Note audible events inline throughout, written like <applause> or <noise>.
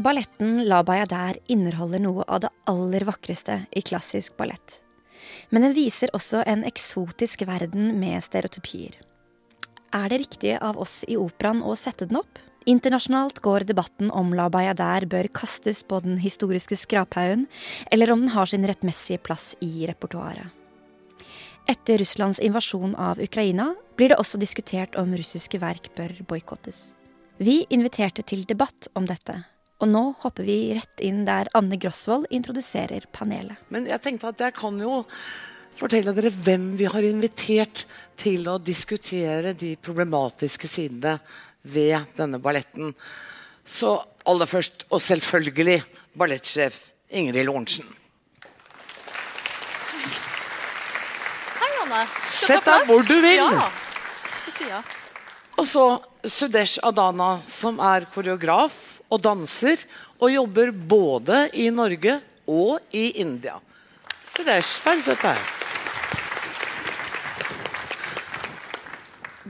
Balletten La Bayadère inneholder noe av det aller vakreste i klassisk ballett. Men den viser også en eksotisk verden med stereotypier. Er det riktig av oss i operaen å sette den opp? Internasjonalt går debatten om La Bayadère bør kastes på den historiske skraphaugen, eller om den har sin rettmessige plass i repertoaret. Etter Russlands invasjon av Ukraina blir det også diskutert om russiske verk bør boikottes. Vi inviterte til debatt om dette, og nå hopper vi rett inn der Anne Grosvold introduserer panelet. Men jeg tenkte at jeg kan jo fortelle dere hvem vi har invitert til å diskutere de problematiske sidene ved denne balletten. Så aller først, og selvfølgelig, ballettsjef Ingrid Lorentzen. Hei, Anne. Sett deg hvor du vil. Ja. Og så Sudesh Adana, som er koreograf og danser, og jobber både i Norge og i India. Sudesh, vær sett her.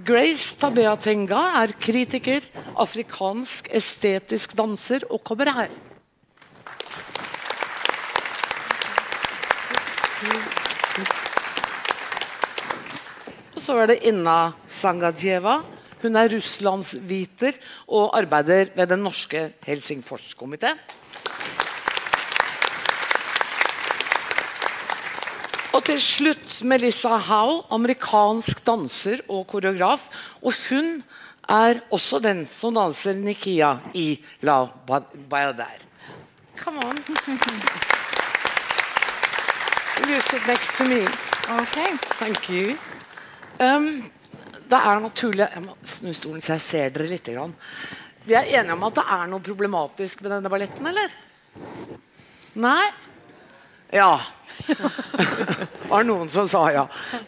Grace Tabea Tenga er kritiker, afrikansk estetisk danser og kommer her. Og så er det Inna Sangadjeva. Hun er russlandsviter og arbeider ved den norske Helsingforskomité. Og til slutt Melissa Howe, amerikansk danser og koreograf. Og hun er også den som danser Nikia i La Bayadère. Come on. You sit next to me? Okay. Thank you. Um, det er naturlig Jeg må snu stolen så jeg ser dere litt. Grann. Vi er enige om at det er noe problematisk med denne balletten, eller? Nei? Ja. <laughs> det var noen som sa ja.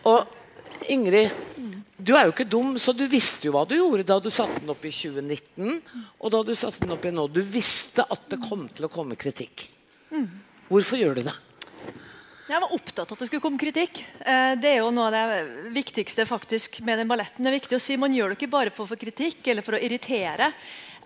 Og Ingrid, du er jo ikke dum, så du visste jo hva du gjorde da du satte den opp i 2019, og da du satte den opp i nå. Du visste at det kom til å komme kritikk. Hvorfor gjør du det? Jeg var opptatt av at det skulle komme kritikk. Eh, Det er jo noe av det viktigste faktisk med den balletten. Det er viktig å si Man gjør det ikke bare for å få kritikk eller for å irritere.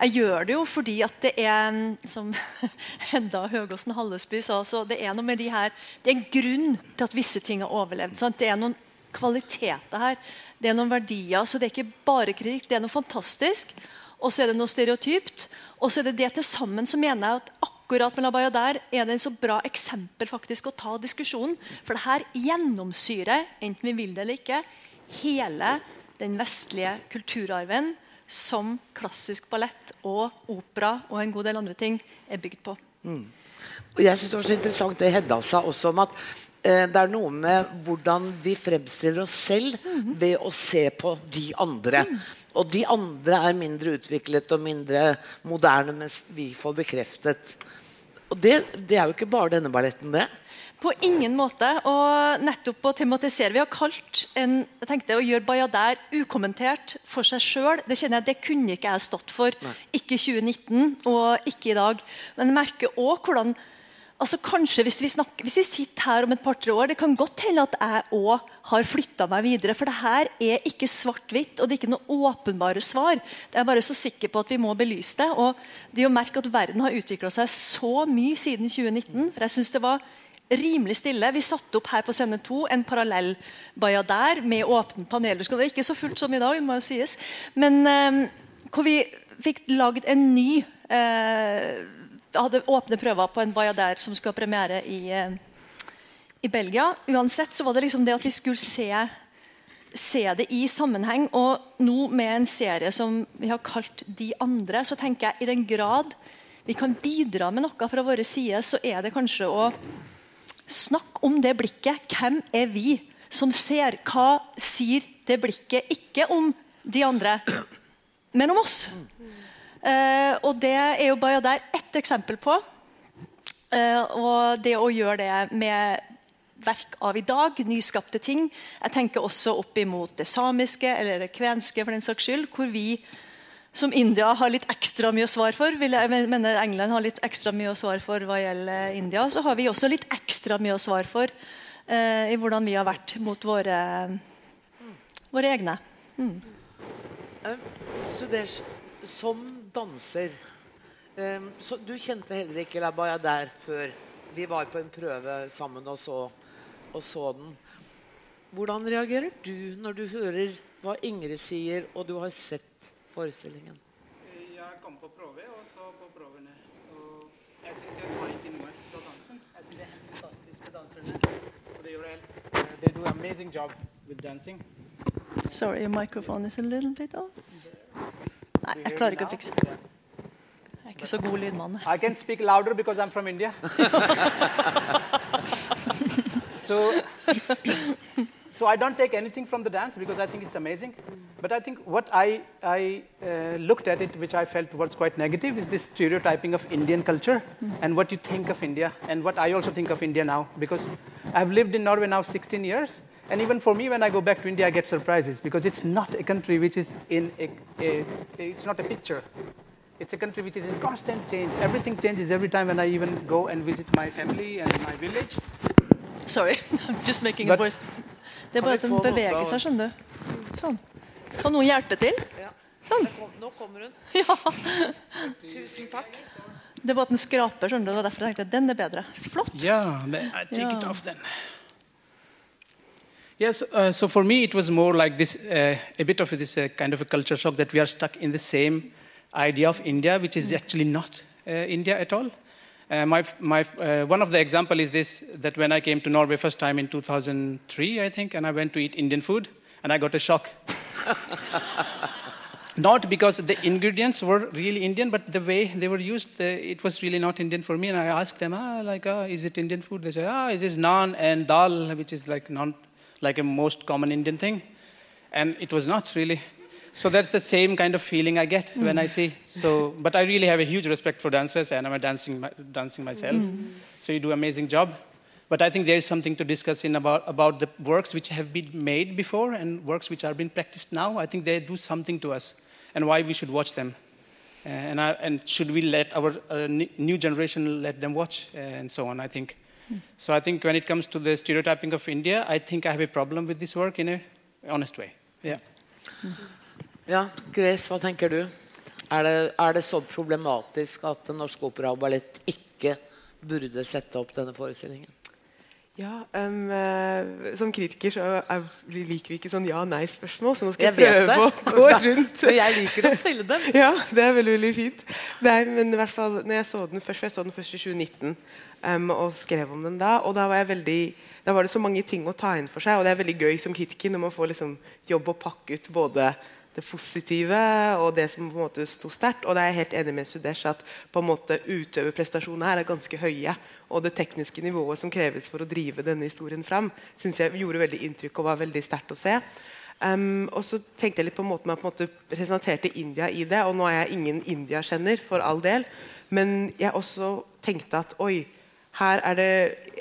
Jeg gjør det jo fordi at det er Som <laughs> Hedda Høgåsen Hallesby sa, så det er noe med de her Det er en grunn til at visse ting har overlevd. Sant? Det er noen kvaliteter her. Det er noen verdier. Så det er ikke bare kritikk. Det er noe fantastisk. Og så er det noe stereotypt. Og så er det det til sammen som mener jeg at akkurat med Labaya der er det en så bra eksempel faktisk å ta diskusjonen. For det her gjennomsyrer, enten vi vil det eller ikke, hele den vestlige kulturarven som klassisk ballett og opera og en god del andre ting er bygd på. Og jeg synes Det var så interessant det Hedda sa også om at eh, det er noe med hvordan vi fremstiller oss selv ved å se på de andre. Og de andre er mindre utviklet og mindre moderne, mens vi får bekreftet. Og det, det er jo ikke bare denne balletten, det. På ingen måte. Og nettopp å tematisere Vi har kalt en, jeg tenkte å gjøre Bayadær ukommentert for seg sjøl. Det kjenner jeg, det kunne ikke jeg stått for. Ikke i 2019 og ikke i dag. Men jeg merker òg hvordan altså Kanskje hvis vi, snakker, hvis vi sitter her om et par-tre år, det kan godt hende at jeg òg har flytta meg videre. For det her er ikke svart-hvitt, og det er ikke noe åpenbare svar. Det er bare så sikker på at vi må belyse det. Og det å merke at verden har utvikla seg så mye siden 2019. For jeg synes det var rimelig stille. Vi satte opp her på scene 2 en parallell der med åpne paneler. Det er ikke så fullt som i dag, det må jo sies. Men eh, hvor vi fikk lagd en ny eh, hadde åpne prøver på en Bayadère som skulle ha premiere i, eh, i Belgia. Uansett så var det liksom det at vi skulle se, se det i sammenheng. Og nå med en serie som vi har kalt De andre, så tenker jeg i den grad vi kan bidra med noe fra våre sider, så er det kanskje å snakke om det blikket. Hvem er vi som ser? Hva sier det blikket ikke om de andre, men om oss? Eh, og det er jo bare der ett eksempel på. Eh, og det å gjøre det med verk av i dag, nyskapte ting. Jeg tenker også opp imot det samiske eller det kvenske, for den saks skyld, hvor vi som India har litt ekstra mye å svare for. Jeg mener England har litt ekstra mye å svare for hva gjelder India. Så har vi også litt ekstra mye å svare for eh, i hvordan vi har vært mot våre, våre egne. Sudesh, som danser Um, så du kjente heller ikke La der før vi var på en prøve sammen og så, og så den. Hvordan reagerer du når du hører hva Ingrid sier, og du har sett forestillingen? Jeg kom på prøve, og så på prøvene. Og jeg syns jeg tar ikke noe fra dansen. Jeg syns det er helt fantastiske danserne. Og det gjør helt They do an amazing job with dancing. Sorry, your microphone is a little bit off. Nei, Do you jeg klarer ikke å fikse Yeah. Jeg er ikke så god lydmann. I can speak louder because I'm from India. <laughs> so, so I don't take anything from the dance because I think it's amazing. But I think what I, I uh, looked at it, which I felt was quite negative, is this stereotyping of Indian culture and what you think of India and what I also think of India now. Because I've lived in Norway now 16 years. And even for me, when I go back to India, I get surprises because it's not a country which is in a, a it's not a picture. It's a country which is in constant change. Everything changes every time when I even go and visit my family and my village. Sorry, <laughs> I'm just making a But- voice. Det er bare at den beveger seg, skjønner du. Sånn. Kan noen hjelpe til? Ja. Sånn. Nå kommer hun. <laughs> Ja. Tusen takk. Det er bare at den skraper, skjønner du. Det var derfor jeg tenkte den er bedre. Flott. Ja, I take it den off then. Yes, uh, so for me it was more like this, uh, a bit of this uh, kind of a culture shock that we are stuck in the same idea of India, which is actually not uh, India at all. Uh, my, my, uh, one of the example is this, that when I came to Norway first time in 2003, I think, and I went to eat Indian food, and I got a shock. <laughs> not because the ingredients were really Indian, but the way they were used, the, it was really not Indian for me. And I asked them, ah, like, ah, is it Indian food? They say, ah, it is naan and dal, which is like non, like a most common Indian thing. And it was not really. So that's the same kind of feeling I get when I see. So, but I really have a huge respect for dancers, and I'm a dancing, dancing myself. So you do amazing job. But I think there is something to discuss in about, about the works which have been made before and works which are being practiced now. I think they do something to us, and why we should watch them. Uh, and, I, and should we let our uh, new generation let them watch uh, and so on? I think. So I think when it comes to the stereotyping of India, I think I have a problem with this work in a honest way. Yeah. Ja, Grace, hva tenker du? Er det, er det så problematisk at Den norske opera og ballett ikke burde sette opp denne forestillingen? Ja, eh, Som kritiker så er, liker vi ikke sånn ja-nei-spørsmål, så nå skal jeg, Jeg prøve det. å <laughs> gå rundt. Men jeg liker å stille dem. <laughs> Ja, det er veldig veldig fint. Nei, men i hvert fall, når jeg så den først, for jeg så den først i 2019 um, og skrev om den da, og da var, jeg veldig, da var det så mange ting å ta inn for seg, og det er veldig gøy som kritiker når man får liksom jobb å pakke ut både det positive og det som på en måte sto sterkt. Og det er jeg helt enig med Sudesh at på en måte utøverprestasjonene her er ganske høye. Og det tekniske nivået som kreves for å drive denne historien fram, synes jeg gjorde veldig inntrykk og var veldig sterkt å se. Um, og så tenkte jeg litt på måten man på en måte presenterte India i det. Og nå er jeg ingen India-kjenner, for all del. Men jeg også tenkte at oi, her er det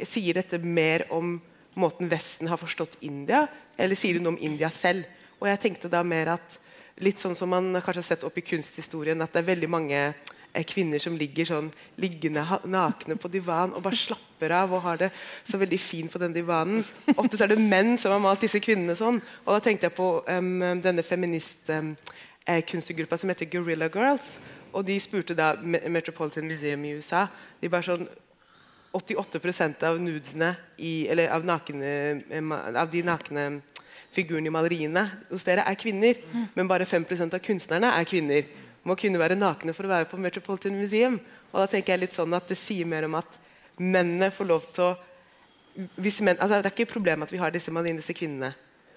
Sier dette mer om måten Vesten har forstått India, eller sier noe om India selv? Og jeg tenkte da mer at litt sånn som man kanskje har sett opp i kunsthistorien, at det er veldig mange eh, kvinner som ligger sånn liggende nakne på divan og bare slapper av og har det så veldig fint på den divanen. Ofte så er det menn som har malt disse kvinnene sånn. Og da tenkte jeg på um, denne feministkunstgruppa um, som heter Gorilla Girls. Og de spurte da Metropolitan Museum i USA. De bare sånn 88% av nudesene i, eller av, nakne, eh, av de nakne figurene i maleriene hos dere er kvinner, men bare 5% av kunstnerne er kvinner. Må kunne være nakne for å være på Metropolitan Museum. Og da tenker jeg litt sånn at Det sier mer om at mennene får lov til å hvis menn, altså Det er ikke et problem at vi har disse maleriene, disse kvinnene.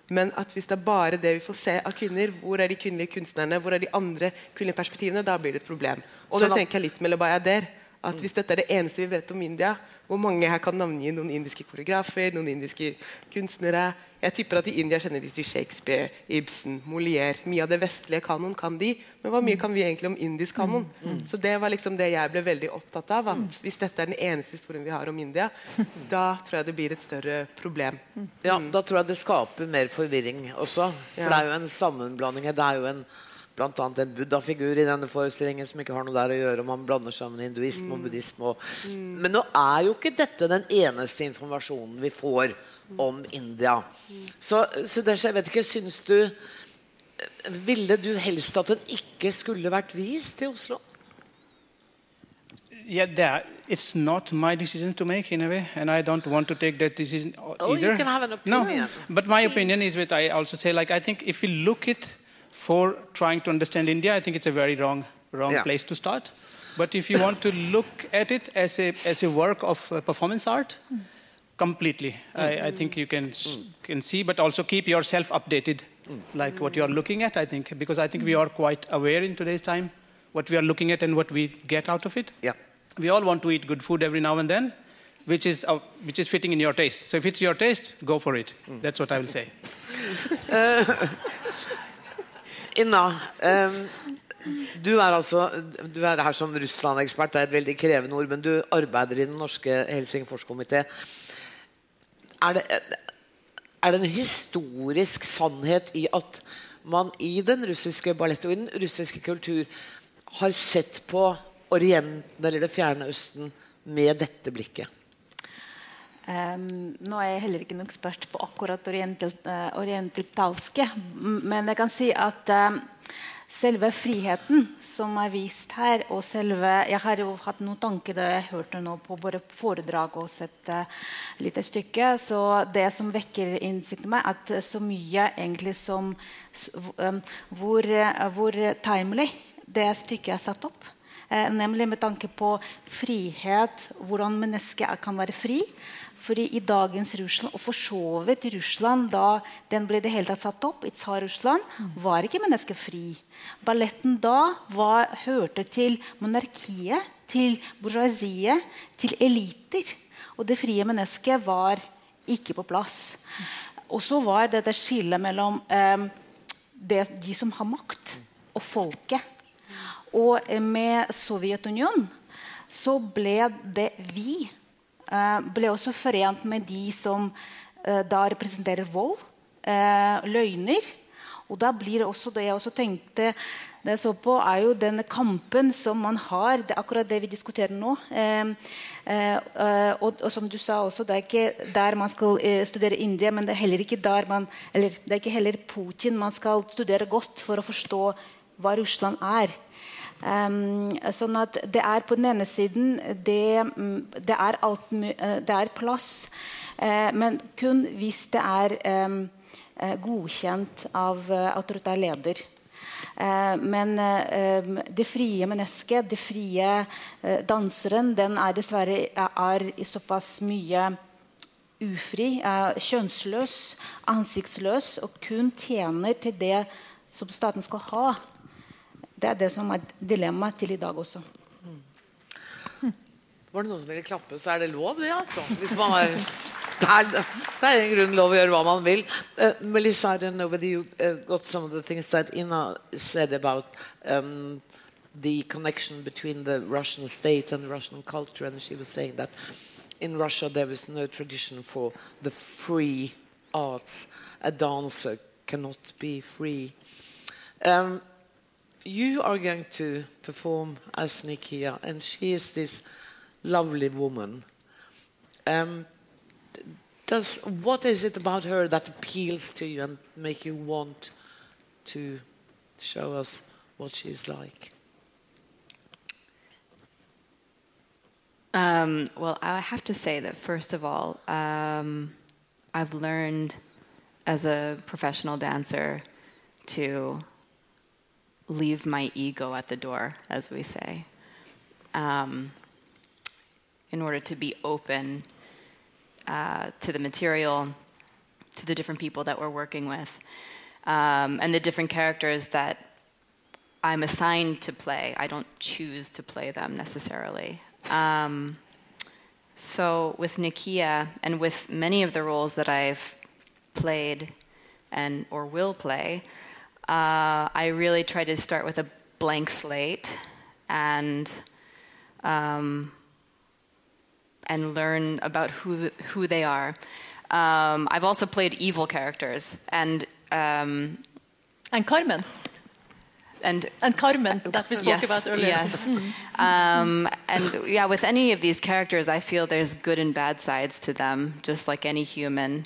Men at hvis det er bare det vi får se av kvinner, hvor er de kvinnelige kunstnerne, hvor er de andre kvinnelige perspektivene, da blir det et problem. Og Sånn det tenker jeg litt med Labayader. At hvis dette er det eneste vi vet om India, hvor mange her kan navngi noen indiske koreografer, noen indiske kunstnere Jeg tipper at i India kjenner de til Shakespeare, Ibsen, Molière. Mye av det vestlige kanon kan de, men hva mye kan vi egentlig om indisk kanon? Så det var liksom det jeg ble veldig opptatt av. At hvis dette er den eneste historien vi har om India, <laughs> da tror jeg det blir et større problem. Ja, Da tror jeg det skaper mer forvirring også. For det er jo en sammenblanding. her. Det er jo en Annet en buddha-figur i denne forestillingen som ikke har noe der å gjøre. Man blander sammen hinduisme og buddhisme. Og... Men nå er jo ikke dette den eneste informasjonen vi får om India. Så, så det, jeg vet ikke, syns du Ville du helst at den ikke skulle vært vist i Oslo? yeah, there, it's not my decision to make in a way, and I don't want to take that decision Oh, you can have an No, opinion. but my opinion is that I also say, like, I think if we look it for trying to understand India, I think it's a very wrong, wrong Yeah. place to start. But if you want to look at it as a as a work of uh, performance art, completely, I, I think you can s- can see, but also keep yourself updated, like what you are looking at. I think because I think we are quite aware in today's time what we are looking at and what we get out of it. Yeah. We all want to eat good food every now and then, which is uh, which is fitting in your taste. So if it's your taste, go for it. That's what I will say. <laughs> Inna, Um, du er altså Du er her som Russland-ekspert. Det er et veldig krevende ord, men du arbeider i den norske Helsingforskomité. Er det, er det en historisk sannhet i at man i den russiske ballett og i den russiske kultur har sett på Orienten eller Det fjerne Østen med dette blikket? Ehm, nå er jeg heller ikke noen ekspert på akkurat oriental, uh, men jeg kan si at um, selve friheten som er vist her, og selve Jeg har jo hatt noen tanker da jeg hørte nå på både foredrag og sett uh, lite stykke. Så det som vekker innsikt i meg, at så mye egentlig som um, hvor, uh, hvor timely det stykket er satt opp. Eh, nemlig med tanke på frihet, hvordan mennesket kan være fri. Fordi i dagens Russland, og for så vidt Russland da den ble det hele tatt satt opp, i Tsar-Russland, var ikke mennesket fri. Balletten da var, hørte til monarkiet, til bourgeoisiet, til eliter. Og det frie mennesket var ikke på plass. Og så var dette skillet mellom eh, det, de som har makt, og folket. Og med Sovjetunionen så ble det vi eh, ble også forent med de som eh, da representerer vold, eh, løgner. Og da blir det også det jeg også tenkte det jeg så på, er jo denne kampen som man har. Det er akkurat det vi diskuterer nå. Eh, eh, eh, og, og som du sa også, det er ikke der man skal studere India, men det er heller ikke der man Eller det er ikke heller Putin man skal studere godt for å forstå hva Russland er. Um, sånn at det er på den ene siden det, mm, det, er, alt, eh, det er plass, eh, men kun hvis det er em, eh, godkjent av eh, autoritær leder. Eh, men eh, det frie mennesket, det frie danseren, den er dessverre er, er såpass mye ufri, er kjønnsløs, ansiktsløs og kun tjener til det som staten skal ha. Det er det som er dilemmaet til i dag også. Var det noen som ville klappe, så er det lov, det. altså. Hvis man er, <laughs> det, er, det er grunn lov å gjøre hva man vil. Uh, Melissa, I don't know whether you uh, got some of the things that Ina said about um, the connection between the Russian state and the Russian culture, and she was saying that in Russia there is no tradition for the free arts. A dancer cannot be free. Um, you are going to perform as Nikia, and she is this lovely woman. Um, does what is it about her that appeals to you and make you want to show us what she's like? Um, well, I have to say that first of all, um, I've learned as a professional dancer to leave my ego at the door, as we say, um, in order to be open uh, to the material, to the different people that we're working with, um, and the different characters that I'm assigned to play. I don't choose to play them necessarily. Um, so with Nikia and with many of the roles that I've played and or will play, uh, I really try to start with a blank slate and um, and learn about who who they are. Um, I've also played evil characters and um, And Carmen. and And Carmen, that we spoke yes, about earlier. Yes. um, and yeah, with any of these characters, I feel there's good and bad sides to them, just like any human.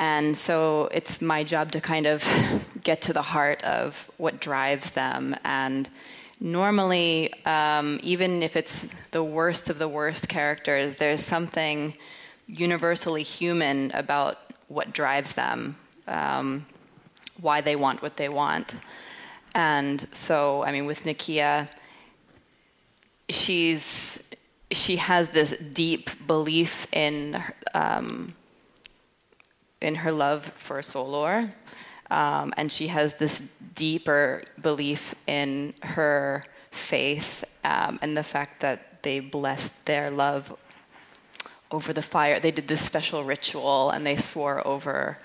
And so it's my job to kind of <laughs> get to the heart of what drives them and normally, um, even if it's the worst of the worst characters, there's something universally human about what drives them, um, why they want what they want. And so, I mean, with Nikia, she's she has this deep belief in um, in her love for Solor, um, and she has this deeper belief in her faith um, and the fact that they blessed their love over the fire. They did this special ritual and they swore over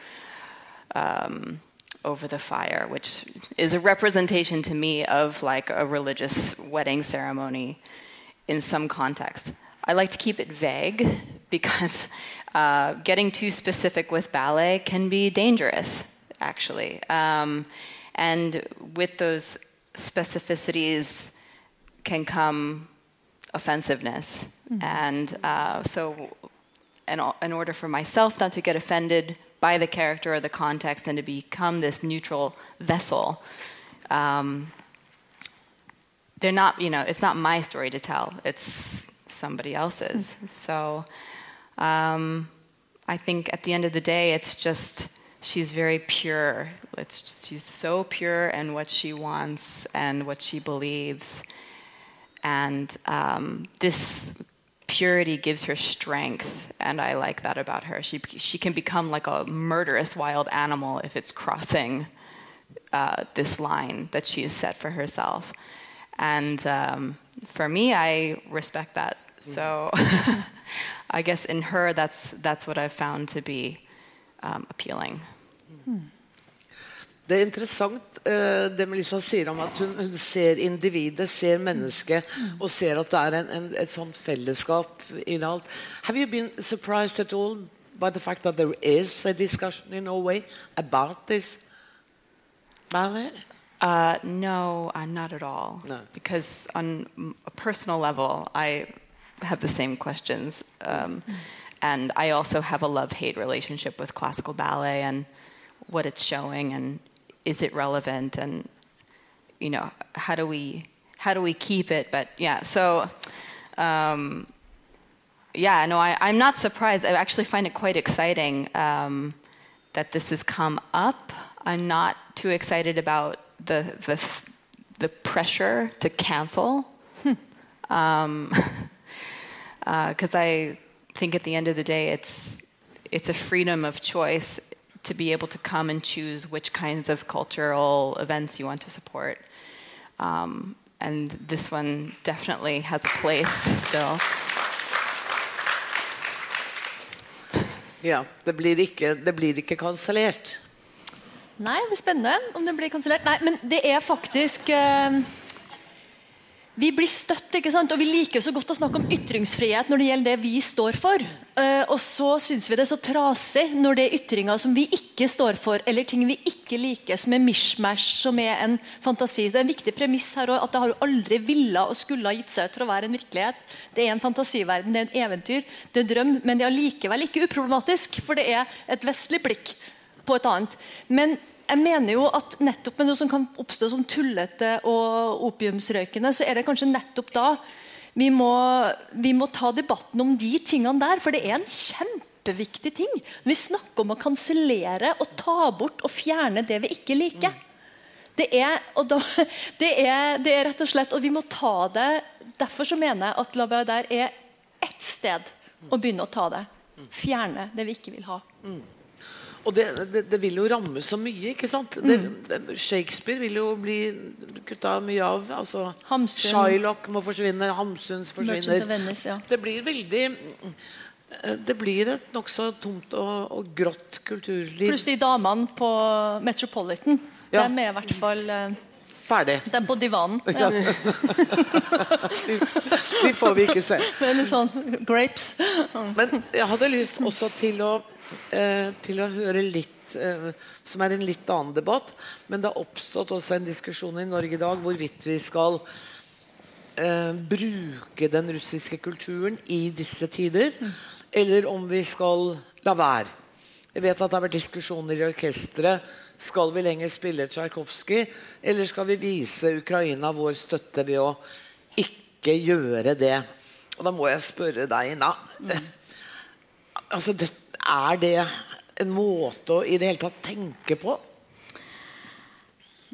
um, over the fire, which is a representation to me of like a religious wedding ceremony in some context. I like to keep it vague <laughs> because uh, getting too specific with ballet can be dangerous, actually. Um, and with those specificities can come offensiveness. And uh, so, in, in order for myself not to get offended by the character or the context and to become this neutral vessel, um, they're not, you know, it's not my story to tell. It's somebody else's. So um, I think at the end of the day, it's just she's very pure. It's just, she's so pure in what she wants and what she believes, and um, this purity gives her strength, and I like that about her. She she can become like a murderous wild animal if it's crossing uh, this line that she has set for herself. And um, for me, I respect that. So <laughs> I guess in her, that's, that's what I've found to be um, appealing. Det er interessant eh, det Melissa sier om at hun, hun ser individet, ser mennesket, og ser at det er en, en, et sånt fellesskap i alt. Have you been surprised at all by the fact that there is a discussion in Norway about this ballet? Uh, no, uh, not at all. No. Because on a personal level, I have the same questions. Um, and I also have a love hate relationship with classical ballet and what it's showing and is it relevant and you know how do we how do we keep it? But yeah so um, yeah no I, i'm not surprised. I actually find it quite exciting um, that this has come up. I'm not too excited about the the, the pressure to cancel <laughs> because I think at the end of the day, it's it's a freedom of choice to be able to come and choose which kinds of cultural events you want to support. Um, and this one definitely has a place <laughs> still. Ja, det blir ikke, det blir ikke kansellert. Nei, det blir spennende om det blir kansellert. Nei, men det er faktisk eh, Vi blir støtt, ikke sant? og vi liker så godt å snakke om ytringsfrihet når det gjelder det vi står for. Eh, og så syns vi det er så trasig når det er ytringer som vi ikke står for, eller ting vi ikke liker, som er mishmash, som er en fantasi. Det er en viktig premiss her òg, at det har aldri villa og skulle ha gitt seg ut for å være en virkelighet. Det er en fantasiverden, det er en eventyr, det er en drøm, men det er allikevel ikke uproblematisk, for det er et vestlig blikk på et annet. Men jeg mener jo at nettopp med noe som kan oppstå som tullete og opiumsrøykende, så er det kanskje nettopp da vi må, vi må ta debatten om de tingene der, for det er en kjempeviktig ting. Vi snakker om å kansellere og ta bort og fjerne det vi ikke liker. Det er, da, <laughs> det, er, det er rett og slett Og vi må ta det Derfor så mener jeg at La der er ett sted å begynne å ta det. Fjerne det vi ikke vil ha. Og det, det, det vil jo ramme så mye, ikke sant? Det, det, Shakespeare vil jo bli kutta mye av. Altså, Hamsun. Shylock må forsvinne, Hamsuns forsvinner. Venice, ja. Det blir veldig Det blir et nokså tomt og, og grått kulturliv. Pluss de damene på Metropolitan. Ja. De er i hvert fall eh, Ferdig. Den på divanen. Ja. De, <laughs> får vi ikke se. Med litt sånn grapes. Men jeg hadde lyst også til å, eh, til å høre litt eh, Som er en litt annen debatt. Men det har oppstått også en diskusjon i Norge i dag hvorvidt vi skal eh, bruke den russiske kulturen i disse tider. Eller om vi skal la være. Jeg vet at det har vært diskusjoner i orkesteret Skal vi lenger spille Tsjajkovskij, eller skal vi vise Ukraina vår støtte ved å ikke gjøre det? Og da må jeg spørre deg, Ina. Altså, det, er det en måte å i det hele tatt tenke på?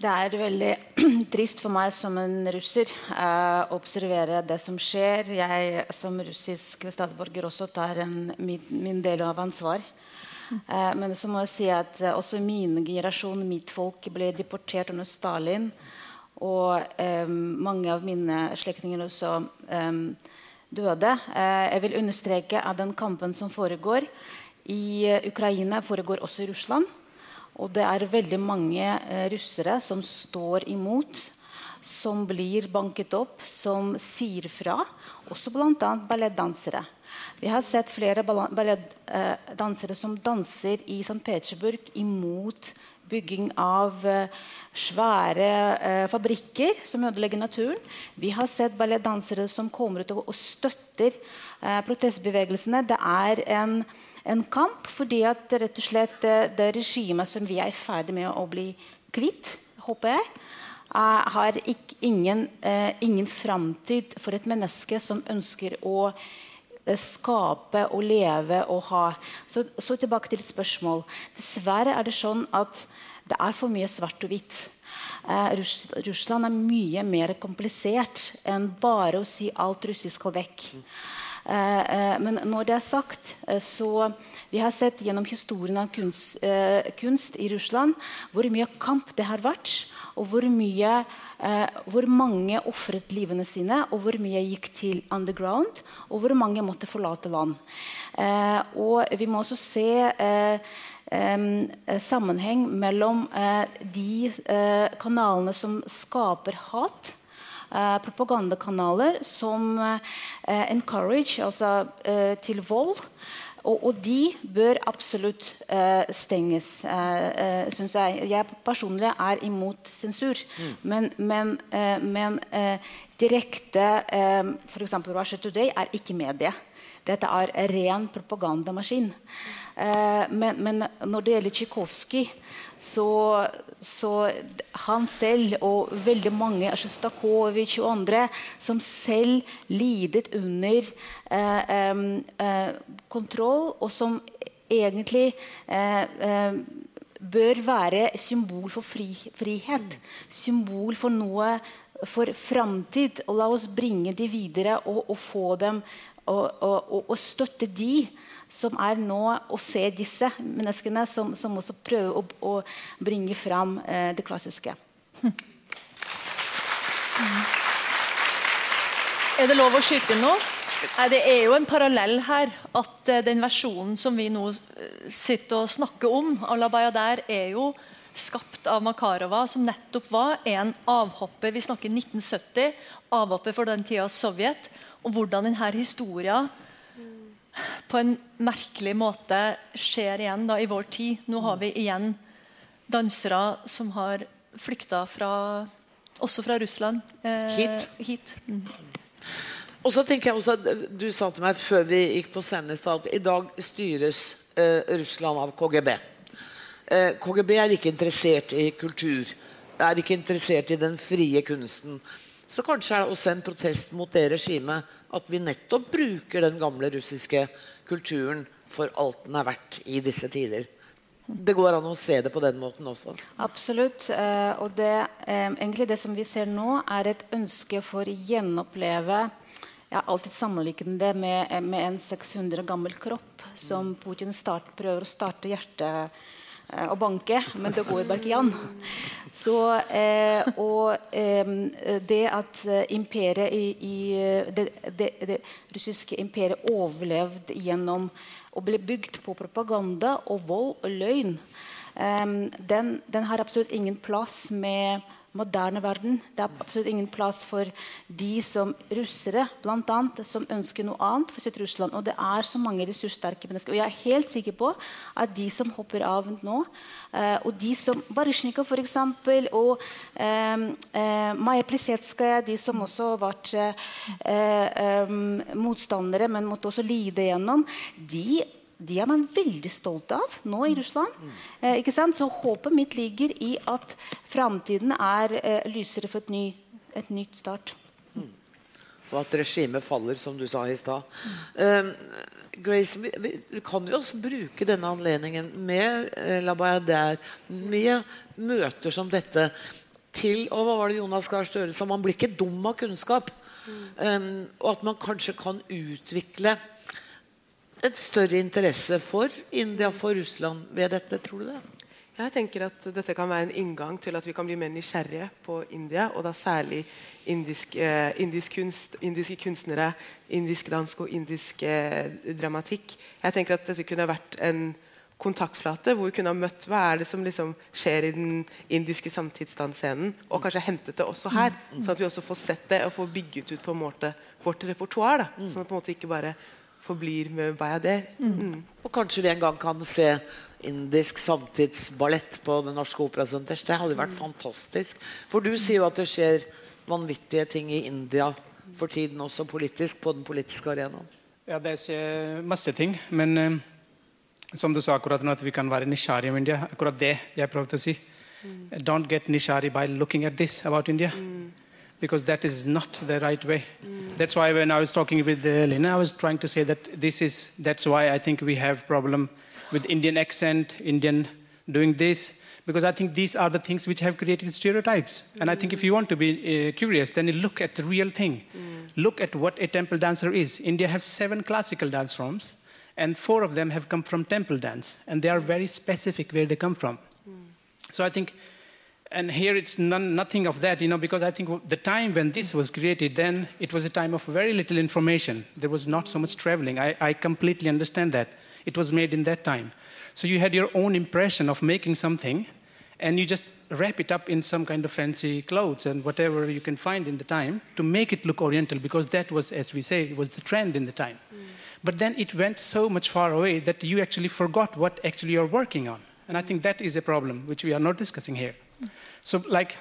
Det er veldig <clears throat> trist for meg som en russer eh, å observere det som skjer. Jeg som russisk statsborger også tar en, min, min del av ansvar. Eh, men så må jeg si at eh, også min generasjon, mitt folk, ble deportert under Stalin. Og eh, mange av mine slektninger også eh, døde. Eh, jeg vil understreke at den kampen som foregår i eh, Ukraina, foregår også i Russland. Og det er veldig mange russere som står imot, som blir banket opp, som sier fra. Også bl.a. ballettdansere. Vi har sett flere ballettdansere som danser i St. Petersburg imot bygging av eh, svære eh, fabrikker som ødelegger naturen. Vi har sett ballettdansere som kommer ut og, støtter eh, protestbevegelsene. Det er en en kamp fordi at rett og slett det, regimet som vi er i ferd med å bli kvitt, håper jeg, har ikke, ingen, ingen framtid for et menneske som ønsker å skape og leve og ha. Så, så, tilbake til et spørsmål. Dessverre er det sånn at det er for mye svart og hvitt. Russ, Russland er mye mer komplisert enn bare å si alt russisk skal vekk. Eh, eh, men når det er sagt, eh, så vi har sett gjennom historien av kunst, kunst, i Russland hvor mye kamp det har vært, og hvor, mye, hvor mange ofret livene sine, og hvor mye gikk til underground, og hvor mange måtte forlate land. og vi må også se sammenheng mellom de kanalene som skaper hat, Eh, propagandakanaler som eh, encourage, altså eh, til vold. Og, og, de bør absolutt uh, stenges, uh, uh, syns jeg. Jeg personlig er imot sensur. Mm. Men, men, men direkte uh, F.eks. Russia Today er ikke medie. Dette er ren propagandamaskin. Men, men, når det gjelder Tsjikhovskij, så, så, han selv og veldig mange Sjostakovitsj og andre som selv lidet under eh, eh, kontroll, og som egentlig eh, bør være symbol for fri, frihet. Symbol for noe for framtid. Og la oss bringe de videre og, og få dem og, og, og støtte de som er nå å se disse menneskene som, som også prøver å, å bringe fram eh, det klassiske. Er det lov å skyte inn noe? Det er jo en parallell her. At eh, den versjonen som vi nå eh, sitter og snakker om, Alla Bayader, er jo skapt av Makarova, som nettopp var en avhopper. Vi snakker 1970. Avhopper for den tida Sovjet. Og hvordan denne historien på en merkelig måte skjer igjen da, i vår tid. Nå har vi igjen dansere som har flykta fra, også fra Russland eh, hit. hit. Mm. Og så tenker jeg også at Du sa til meg før vi gikk på scenen i stad at i dag styres eh, Russland av KGB. Eh, KGB er ikke interessert i kultur. Er ikke interessert i den frie kunsten. Så kanskje er det også en protest mot det regimet at vi nettopp bruker den gamle russiske kulturen for alt den er verdt i disse tider. Det går an å se det på den måten også. Absolutt. Uh, og det, um, egentlig det som vi ser nå, er et ønske for å gjenoppleve Jeg har alltid sammenlignet det med, med, en 600 gammel kropp som Putin start, prøver å starte hjertet Eh, å banke, men det går bare ikke an. Så, eh, og eh, det at eh, imperiet i, i det, det, det, russiske imperiet overlevde gjennom å bli bygd på propaganda og vold og løgn, eh, den, den, har absolutt ingen plass med moderne verden. Det er absolutt ingen plass for de som russere annet, som ønsker noe annet for sitt Russland. Og det er så mange ressurssterke mennesker. Og jeg er helt sikker på at de som hopper av nå, uh, og de som Baryshnikov f.eks., og eh, eh, Maja Plisetskaja, de som også har vært eh, eh, motstandere, men måtte også lide gjennom, de de er man veldig stolt av nå i Russland. Eh, ikke sant? Så håpet mitt ligger i at framtiden er eh, lysere for et, ny, et nytt start. Og at regimet faller, som du sa i stad. Um, Grace, vi, vi, vi kan jo også bruke denne anledningen med eh, La Bayadère, med møter som dette, til Og hva var det Jonas Gahr Støre sa? Man blir ikke dum av kunnskap. Um, og at man kanskje kan utvikle et større interesse for India, for Russland, ved dette. Tror du det? Jeg tenker at dette kan være en inngang til at vi kan bli mer nysgjerrige på India, og da særlig indisk, eh, indisk kunst, indiske kunstnere, indisk dansk og indisk eh, dramatikk. Jeg tenker at dette kunne vært en kontaktflate hvor vi kunne ha møtt hva er det som liksom skjer i den indiske samtidsdansscenen, og kanskje hentet det også her. Sånn at vi også får sett det og får bygget ut på en måte vårt repertoar. da, Sånn at på en måte ikke bare forblir med Bayader. Mm. Og kanskje vi en gang kan se indisk samtidsballett på Det Norske Operasenters. Det hadde vært fantastisk. For du sier jo at det skjer vanvittige ting i India for tiden, også politisk, på den politiske arenaen. Ja, det skjer masse ting. Men eh, som du sa akkurat nå, at vi kan være nysgjerrige om India. Akkurat det jeg prøvde å si. Don't get nysgjerrig by looking at this about India. Because that is not the right way. That's why when I was talking with uh, Lena, I was trying to say that this is, that's why I think we have problem with Indian accent, Indian doing this. Because I think these are the things which have created stereotypes. And I think if you want to be uh, curious, then look at the real thing. Look at what a temple dancer is. India has seven classical dance forms, and four of them have come from temple dance. And they are very specific where they come from. So I think, and here it's none, nothing of that, you know, because I think the time when this was created, then it was a time of very little information. There was not so much traveling. I, I completely understand that. It was made in that time. So you had your own impression of making something, and you just wrap it up in some kind of fancy clothes and whatever you can find in the time to make it look oriental, because that was, as we say, was the trend in the time. Mm. But then it went so much far away that you actually forgot what actually you're working on. And I think that is a problem which we are not discussing here. So, like,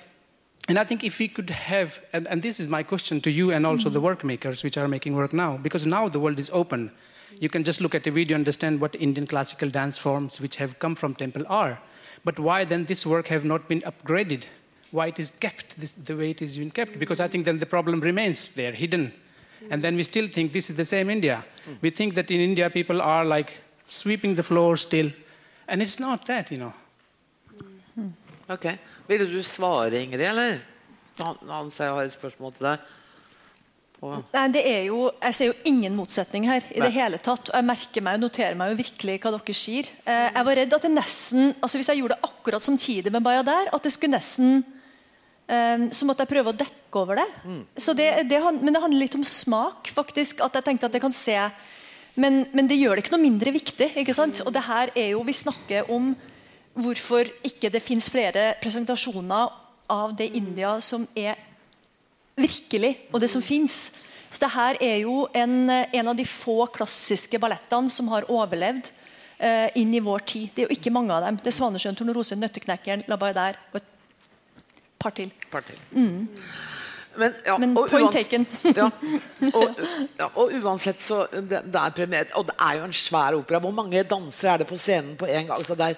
and I think if we could have, and, and this is my question to you and also the mm-hmm. work makers which are making work now, because now the world is open. You can just look at a video and understand what Indian classical dance forms which have come from temple are. But why then this work have not been upgraded? Why it is kept this, the way it is been kept? Because I think then the problem remains there, hidden. And then we still think this is the same India. Mm. We think that in India people are like sweeping the floor still. And it's not that, you know. Ok. Ville du svare, Ingrid, eller? Han, han sier jeg har et spørsmål til deg. Og, Nei, det er jo, Jeg ser jo ingen motsetning her. i Nei. det hele tatt. Jeg merker meg og noterer meg jo virkelig hva dere sier. Eh, jeg var redd at det nesten, altså hvis jeg gjorde det akkurat samtidig med Bayadère, at det skulle nesten eh, Så måtte jeg prøve å dekke over det. Så det, det. Men det handler litt om smak, faktisk. At jeg tenkte at jeg kan se men, men det gjør det ikke noe mindre viktig. ikke sant? Og det her er jo, Vi snakker om hvorfor ikke det fins flere presentasjoner av det India som er virkelig, og det som fins. Så det her er jo en, en av de få klassiske ballettene som har overlevd eh, inn i vår tid. Det er jo ikke mange av dem. Det er 'Svanesjøen', 'Tornerose', 'Nøtteknekkeren', 'La Bayadère' og et par til. par til. Men, ja, Men point uans- taken. <laughs> ja, og, ja, og uansett så det, det er premiere, Og det er jo en svær opera. Hvor mange dansere er det på scenen på en gang? Så det er,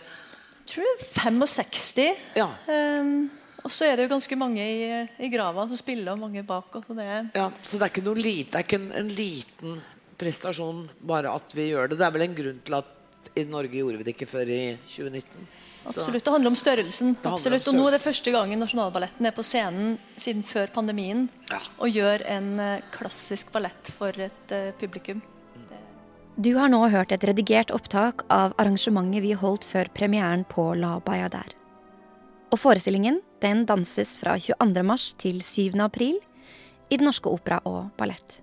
tror er 65. ja, Um, og så er det jo ganske mange i, i grava som spiller, og mange bak. Og så det er, ja, så det er ikke lite, det er ikke en, en liten prestasjon bare at vi gjør det. Det er vel en grunn til at i Norge gjorde vi det ikke før i 2019. Absolutt, Det handler om størrelsen. handler om Og nå er det første gangen Nasjonalballetten er på scenen siden før pandemien Ja. og gjør en eh, klassisk ballett for et uh, publikum. Du har nå hørt et redigert opptak av arrangementet vi holdt før premieren på La Bayadère. Og forestillingen den danses fra 22. mars til 7. april i Den Norske Opera og Ballett.